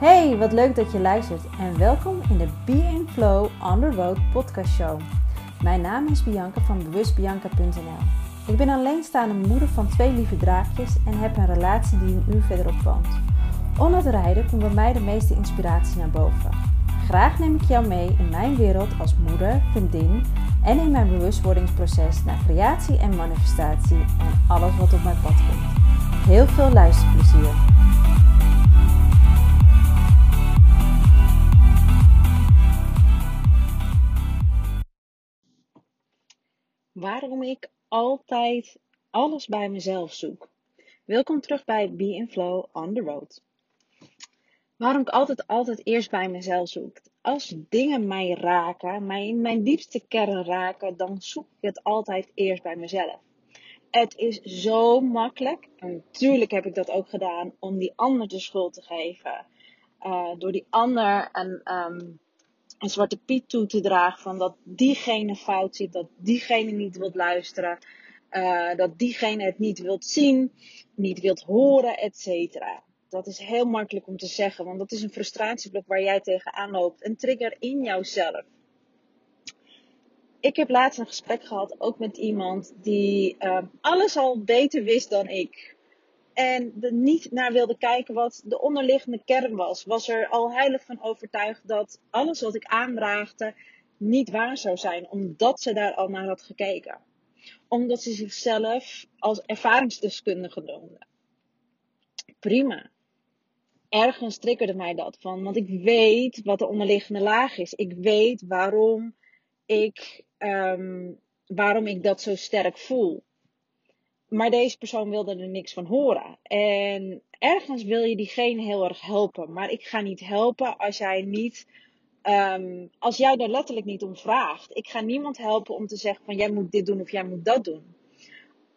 Hey, wat leuk dat je luistert en welkom in de Be in Flow on the Road podcast show. Mijn naam is Bianca van bewustbianca.nl. Ik ben alleenstaande moeder van twee lieve draakjes en heb een relatie die een uur verderop woont. Onder het rijden komt bij mij de meeste inspiratie naar boven. Graag neem ik jou mee in mijn wereld als moeder, vriendin en in mijn bewustwordingsproces naar creatie en manifestatie en alles wat op mijn pad komt. Heel veel luisterplezier! Waarom ik altijd alles bij mezelf zoek. Welkom terug bij Be in Flow on the Road. Waarom ik altijd, altijd eerst bij mezelf zoek. Als dingen mij raken, mij in mijn diepste kern raken, dan zoek ik het altijd eerst bij mezelf. Het is zo makkelijk, en natuurlijk heb ik dat ook gedaan, om die ander de schuld te geven. Uh, door die ander een, um, een zwarte piet toe te dragen van dat diegene fout zit, dat diegene niet wilt luisteren, uh, dat diegene het niet wilt zien, niet wilt horen, etc. Dat is heel makkelijk om te zeggen, want dat is een frustratieblok waar jij tegenaan loopt, een trigger in jouzelf. Ik heb laatst een gesprek gehad, ook met iemand die uh, alles al beter wist dan ik. En er niet naar wilde kijken wat de onderliggende kern was. Was er al heilig van overtuigd dat alles wat ik aandraagde niet waar zou zijn. Omdat ze daar al naar had gekeken. Omdat ze zichzelf als ervaringsdeskundige noemde. Prima. Ergens triggerde mij dat van. Want ik weet wat de onderliggende laag is. Ik weet waarom ik, um, waarom ik dat zo sterk voel. Maar deze persoon wilde er niks van horen. En ergens wil je diegene heel erg helpen. Maar ik ga niet helpen als jij niet. Um, als jij daar letterlijk niet om vraagt. Ik ga niemand helpen om te zeggen van jij moet dit doen of jij moet dat doen.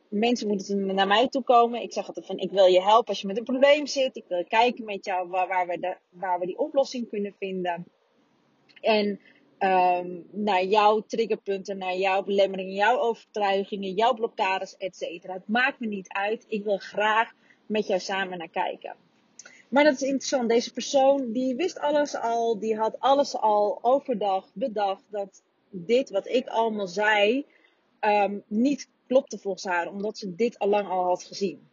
Mensen moeten naar mij toe komen. Ik zeg altijd van ik wil je helpen als je met een probleem zit. Ik wil kijken met jou waar, waar we, de, waar we die oplossing kunnen vinden. En um, naar jouw triggerpunten, naar jouw belemmeringen, jouw overtuigingen, jouw blokkades, etc. Het maakt me niet uit. Ik wil graag met jou samen naar kijken. Maar dat is interessant. Deze persoon die wist alles al, die had alles al overdag bedacht dat dit wat ik allemaal zei um, niet klopte volgens haar, omdat ze dit al lang al had gezien.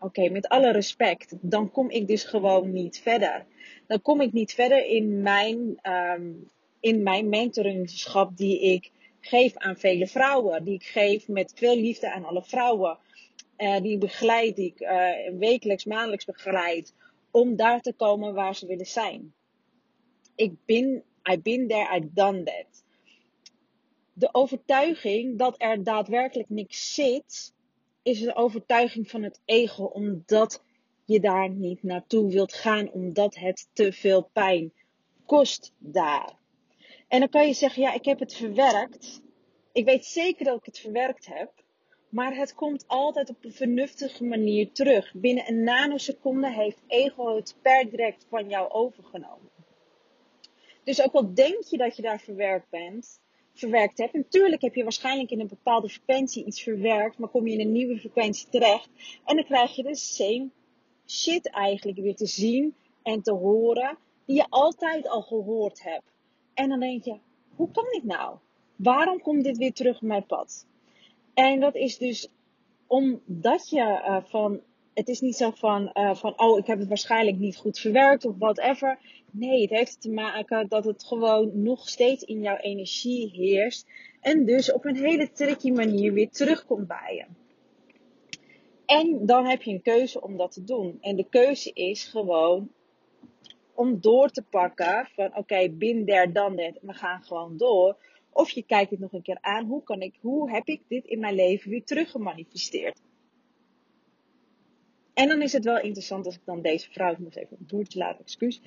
Oké, met alle respect, dan kom ik dus gewoon niet verder. Dan kom ik niet verder in mijn um, in mijn mentoringschap die ik geef aan vele vrouwen. Die ik geef met veel liefde aan alle vrouwen. Uh, die begeleid, die ik uh, wekelijks, maandelijks begeleid. Om daar te komen waar ze willen zijn. Ik ben, I been there, I done that. De overtuiging dat er daadwerkelijk niks zit, is een overtuiging van het ego, omdat je daar niet naartoe wilt gaan, omdat het te veel pijn kost daar. En dan kan je zeggen, ja, ik heb het verwerkt. Ik weet zeker dat ik het verwerkt heb. Maar het komt altijd op een vernuftige manier terug. Binnen een nanoseconde heeft ego het per direct van jou overgenomen. Dus ook al denk je dat je daar verwerkt bent, verwerkt hebt. Natuurlijk heb je waarschijnlijk in een bepaalde frequentie iets verwerkt, maar kom je in een nieuwe frequentie terecht. En dan krijg je de same shit eigenlijk weer te zien en te horen, die je altijd al gehoord hebt. En dan denk je, hoe kan dit nou? Waarom komt dit weer terug op mijn pad? En dat is dus omdat je uh, van, het is niet zo van, uh, van, oh, ik heb het waarschijnlijk niet goed verwerkt of whatever. Nee, het heeft te maken dat het gewoon nog steeds in jouw energie heerst. En dus op een hele tricky manier weer terugkomt bij je. En dan heb je een keuze om dat te doen. En de keuze is gewoon om door te pakken van oké, bin there, dan dit, we gaan gewoon door. Of je kijkt het nog een keer aan, hoe, kan ik, hoe heb ik dit in mijn leven weer teruggemanifesteerd? En dan is het wel interessant als ik dan deze vrouw, ik even een boertje laten, excuus.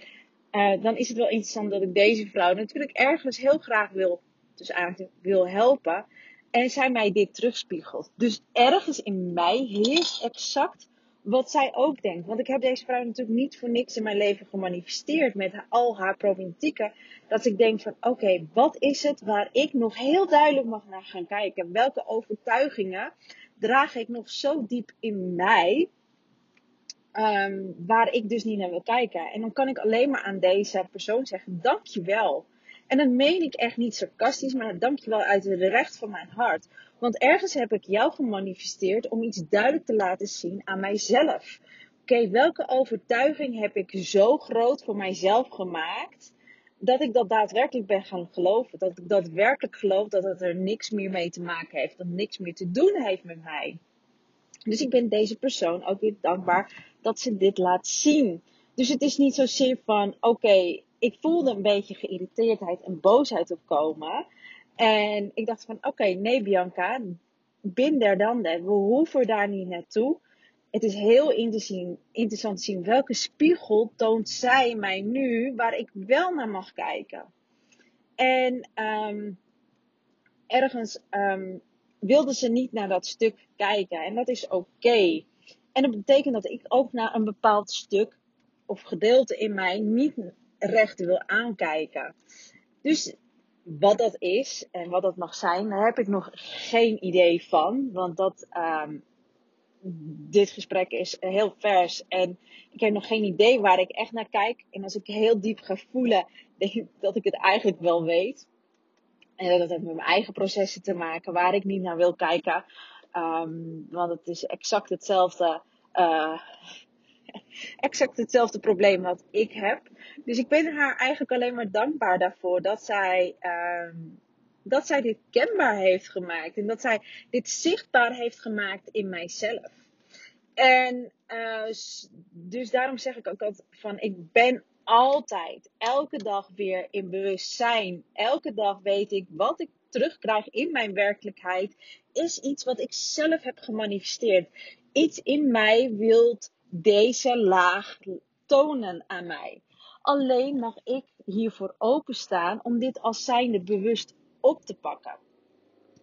Uh, dan is het wel interessant dat ik deze vrouw natuurlijk ergens heel graag wil, dus eigenlijk wil helpen. En zij mij dit terugspiegelt. Dus ergens in mij heerst exact wat zij ook denkt. Want ik heb deze vrouw natuurlijk niet voor niks in mijn leven gemanifesteerd met al haar problematieken. Dat ik denk van oké, wat is het waar ik nog heel duidelijk mag naar gaan kijken? Welke overtuigingen draag ik nog zo diep in mij? ehm, waar ik dus niet naar wil kijken. En dan kan ik alleen maar aan deze persoon zeggen: Dankjewel. En dat meen ik echt niet sarcastisch, maar dankjewel uit de recht van mijn hart. Want ergens heb ik jou gemanifesteerd om iets duidelijk te laten zien aan mijzelf. Oké, welke overtuiging heb ik zo groot voor mijzelf gemaakt? Dat ik dat daadwerkelijk ben gaan geloven. Dat ik daadwerkelijk geloof dat het er niks meer mee te maken heeft. Dat niks meer te doen heeft met mij. Dus ik ben deze persoon ook weer dankbaar dat ze dit laat zien. Dus het is niet zozeer van: oké, ik voelde een beetje geïrriteerdheid en boosheid opkomen. En ik dacht van, oké, nee Bianca, bin daar dan. We hoeven daar niet naartoe. Het is heel interessant te zien welke spiegel toont zij mij nu waar ik wel naar mag kijken. En um, ergens um, wilde ze niet naar dat stuk kijken. En dat is oké. En dat betekent dat ik ook naar een bepaald stuk of gedeelte in mij niet recht wil aankijken. Dus wat dat is en wat dat mag zijn, daar heb ik nog geen idee van. Want dat, um, dit gesprek is heel vers en ik heb nog geen idee waar ik echt naar kijk. En als ik heel diep ga voelen, denk ik dat ik het eigenlijk wel weet. En dat heeft met mijn eigen processen te maken waar ik niet naar wil kijken. Um, want het is exact hetzelfde. Uh, exact hetzelfde probleem wat ik heb. Dus ik ben haar eigenlijk alleen maar dankbaar daarvoor dat zij, um, dat zij dit kenbaar heeft gemaakt. En dat zij dit zichtbaar heeft gemaakt in mijzelf. En uh, dus daarom zeg ik ook altijd van ik ben altijd, elke dag weer in bewustzijn. Elke dag weet ik wat ik terugkrijg in mijn werkelijkheid. Is iets wat ik zelf heb gemanifesteerd. Iets in mij wilt deze laag tonen aan mij. Alleen mag ik hiervoor openstaan om dit als zijnde bewust op te pakken.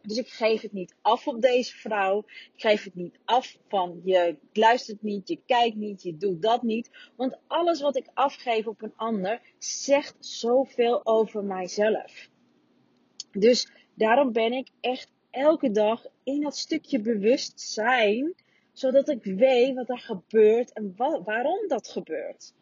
Dus ik geef het niet af op deze vrouw. Ik geef het niet af van je luistert niet, je kijkt niet, je doet dat niet. Want alles wat ik afgeef op een ander zegt zoveel over mijzelf. Dus daarom ben ik echt elke dag in dat stukje bewustzijn zodat ik weet wat er gebeurt en waarom dat gebeurt.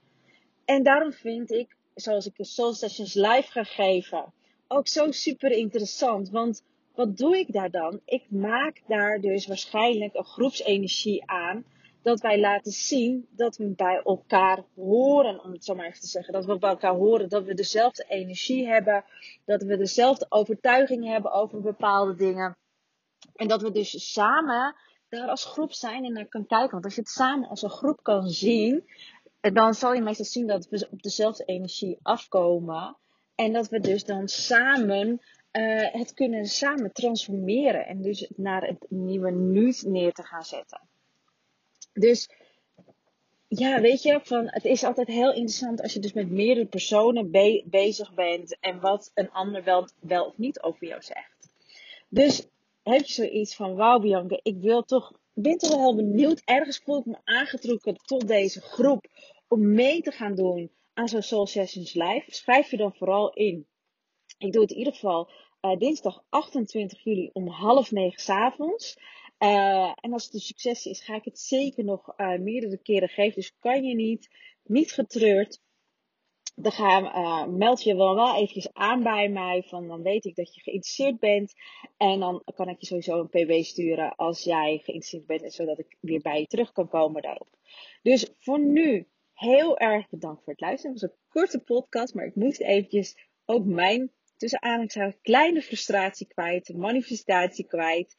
En daarom vind ik, zoals ik de Soul Sessions live ga geven, ook zo super interessant. Want wat doe ik daar dan? Ik maak daar dus waarschijnlijk een groepsenergie aan. Dat wij laten zien dat we bij elkaar horen, om het zo maar even te zeggen. Dat we bij elkaar horen, dat we dezelfde energie hebben. Dat we dezelfde overtuiging hebben over bepaalde dingen. En dat we dus samen als groep zijn en naar kan kijken. Want als je het samen als een groep kan zien, eh, dan zal je meestal zien dat we op dezelfde energie afkomen. En dat we dus dan samen uh, het kunnen samen transformeren. En dus naar het nieuwe nu neer te gaan zetten. Dus ja, weet je, van, het is altijd heel interessant als je dus met meerdere personen bezig bent. En wat een ander wel, wel of niet over jou zegt. Dus heb je zoiets van, wauw Bianca, ik wil toch, ben toch wel benieuwd. Ergens voel ik me aangetrokken tot deze groep om mee te gaan doen aan zo'n Soul Sessions Live. Schrijf je dan vooral in. Ik doe het in ieder geval uh, dinsdag 28 juli om half negen s avonds. Uh, en als het een succes is, ga ik het zeker nog uh, meerdere keren geven. Dus kan je niet, niet getreurd dan ga, uh, meld je wel, wel eventjes aan bij mij. Van, dan weet ik dat je geïnteresseerd bent. En dan kan ik je sowieso een pb sturen als jij geïnteresseerd bent. Zodat ik weer bij je terug kan komen daarop. Dus voor nu heel erg bedankt voor het luisteren. Het was een korte podcast. Maar ik moest eventjes ook mijn, tussen aanhalingstekens, kleine frustratie kwijt. Manifestatie kwijt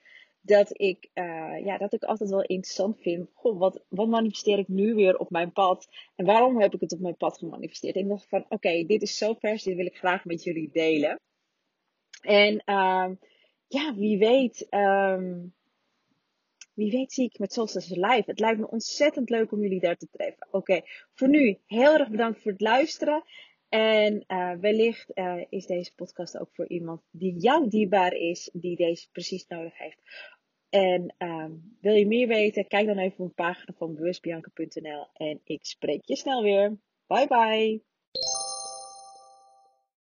dat ik, uh, ja, dat ik altijd wel interessant vind. Goh, wat, wat manifesteer ik nu weer op mijn pad? En waarom heb ik het op mijn pad gemanifesteerd? Ik dacht van, oké, dit is zo vers, dit wil ik graag met jullie delen. En uh, ja, wie weet, um, wie weet zie ik met Solstice Live. Het lijkt me ontzettend leuk om jullie daar te treffen. Oké, voor nu heel erg bedankt voor het luisteren. En uh, wellicht uh, is deze podcast ook voor iemand die jou dierbaar is, die deze precies nodig heeft. En um, wil je meer weten? Kijk dan even op de pagina van bewustbianca.nl en ik spreek je snel weer. Bye bye!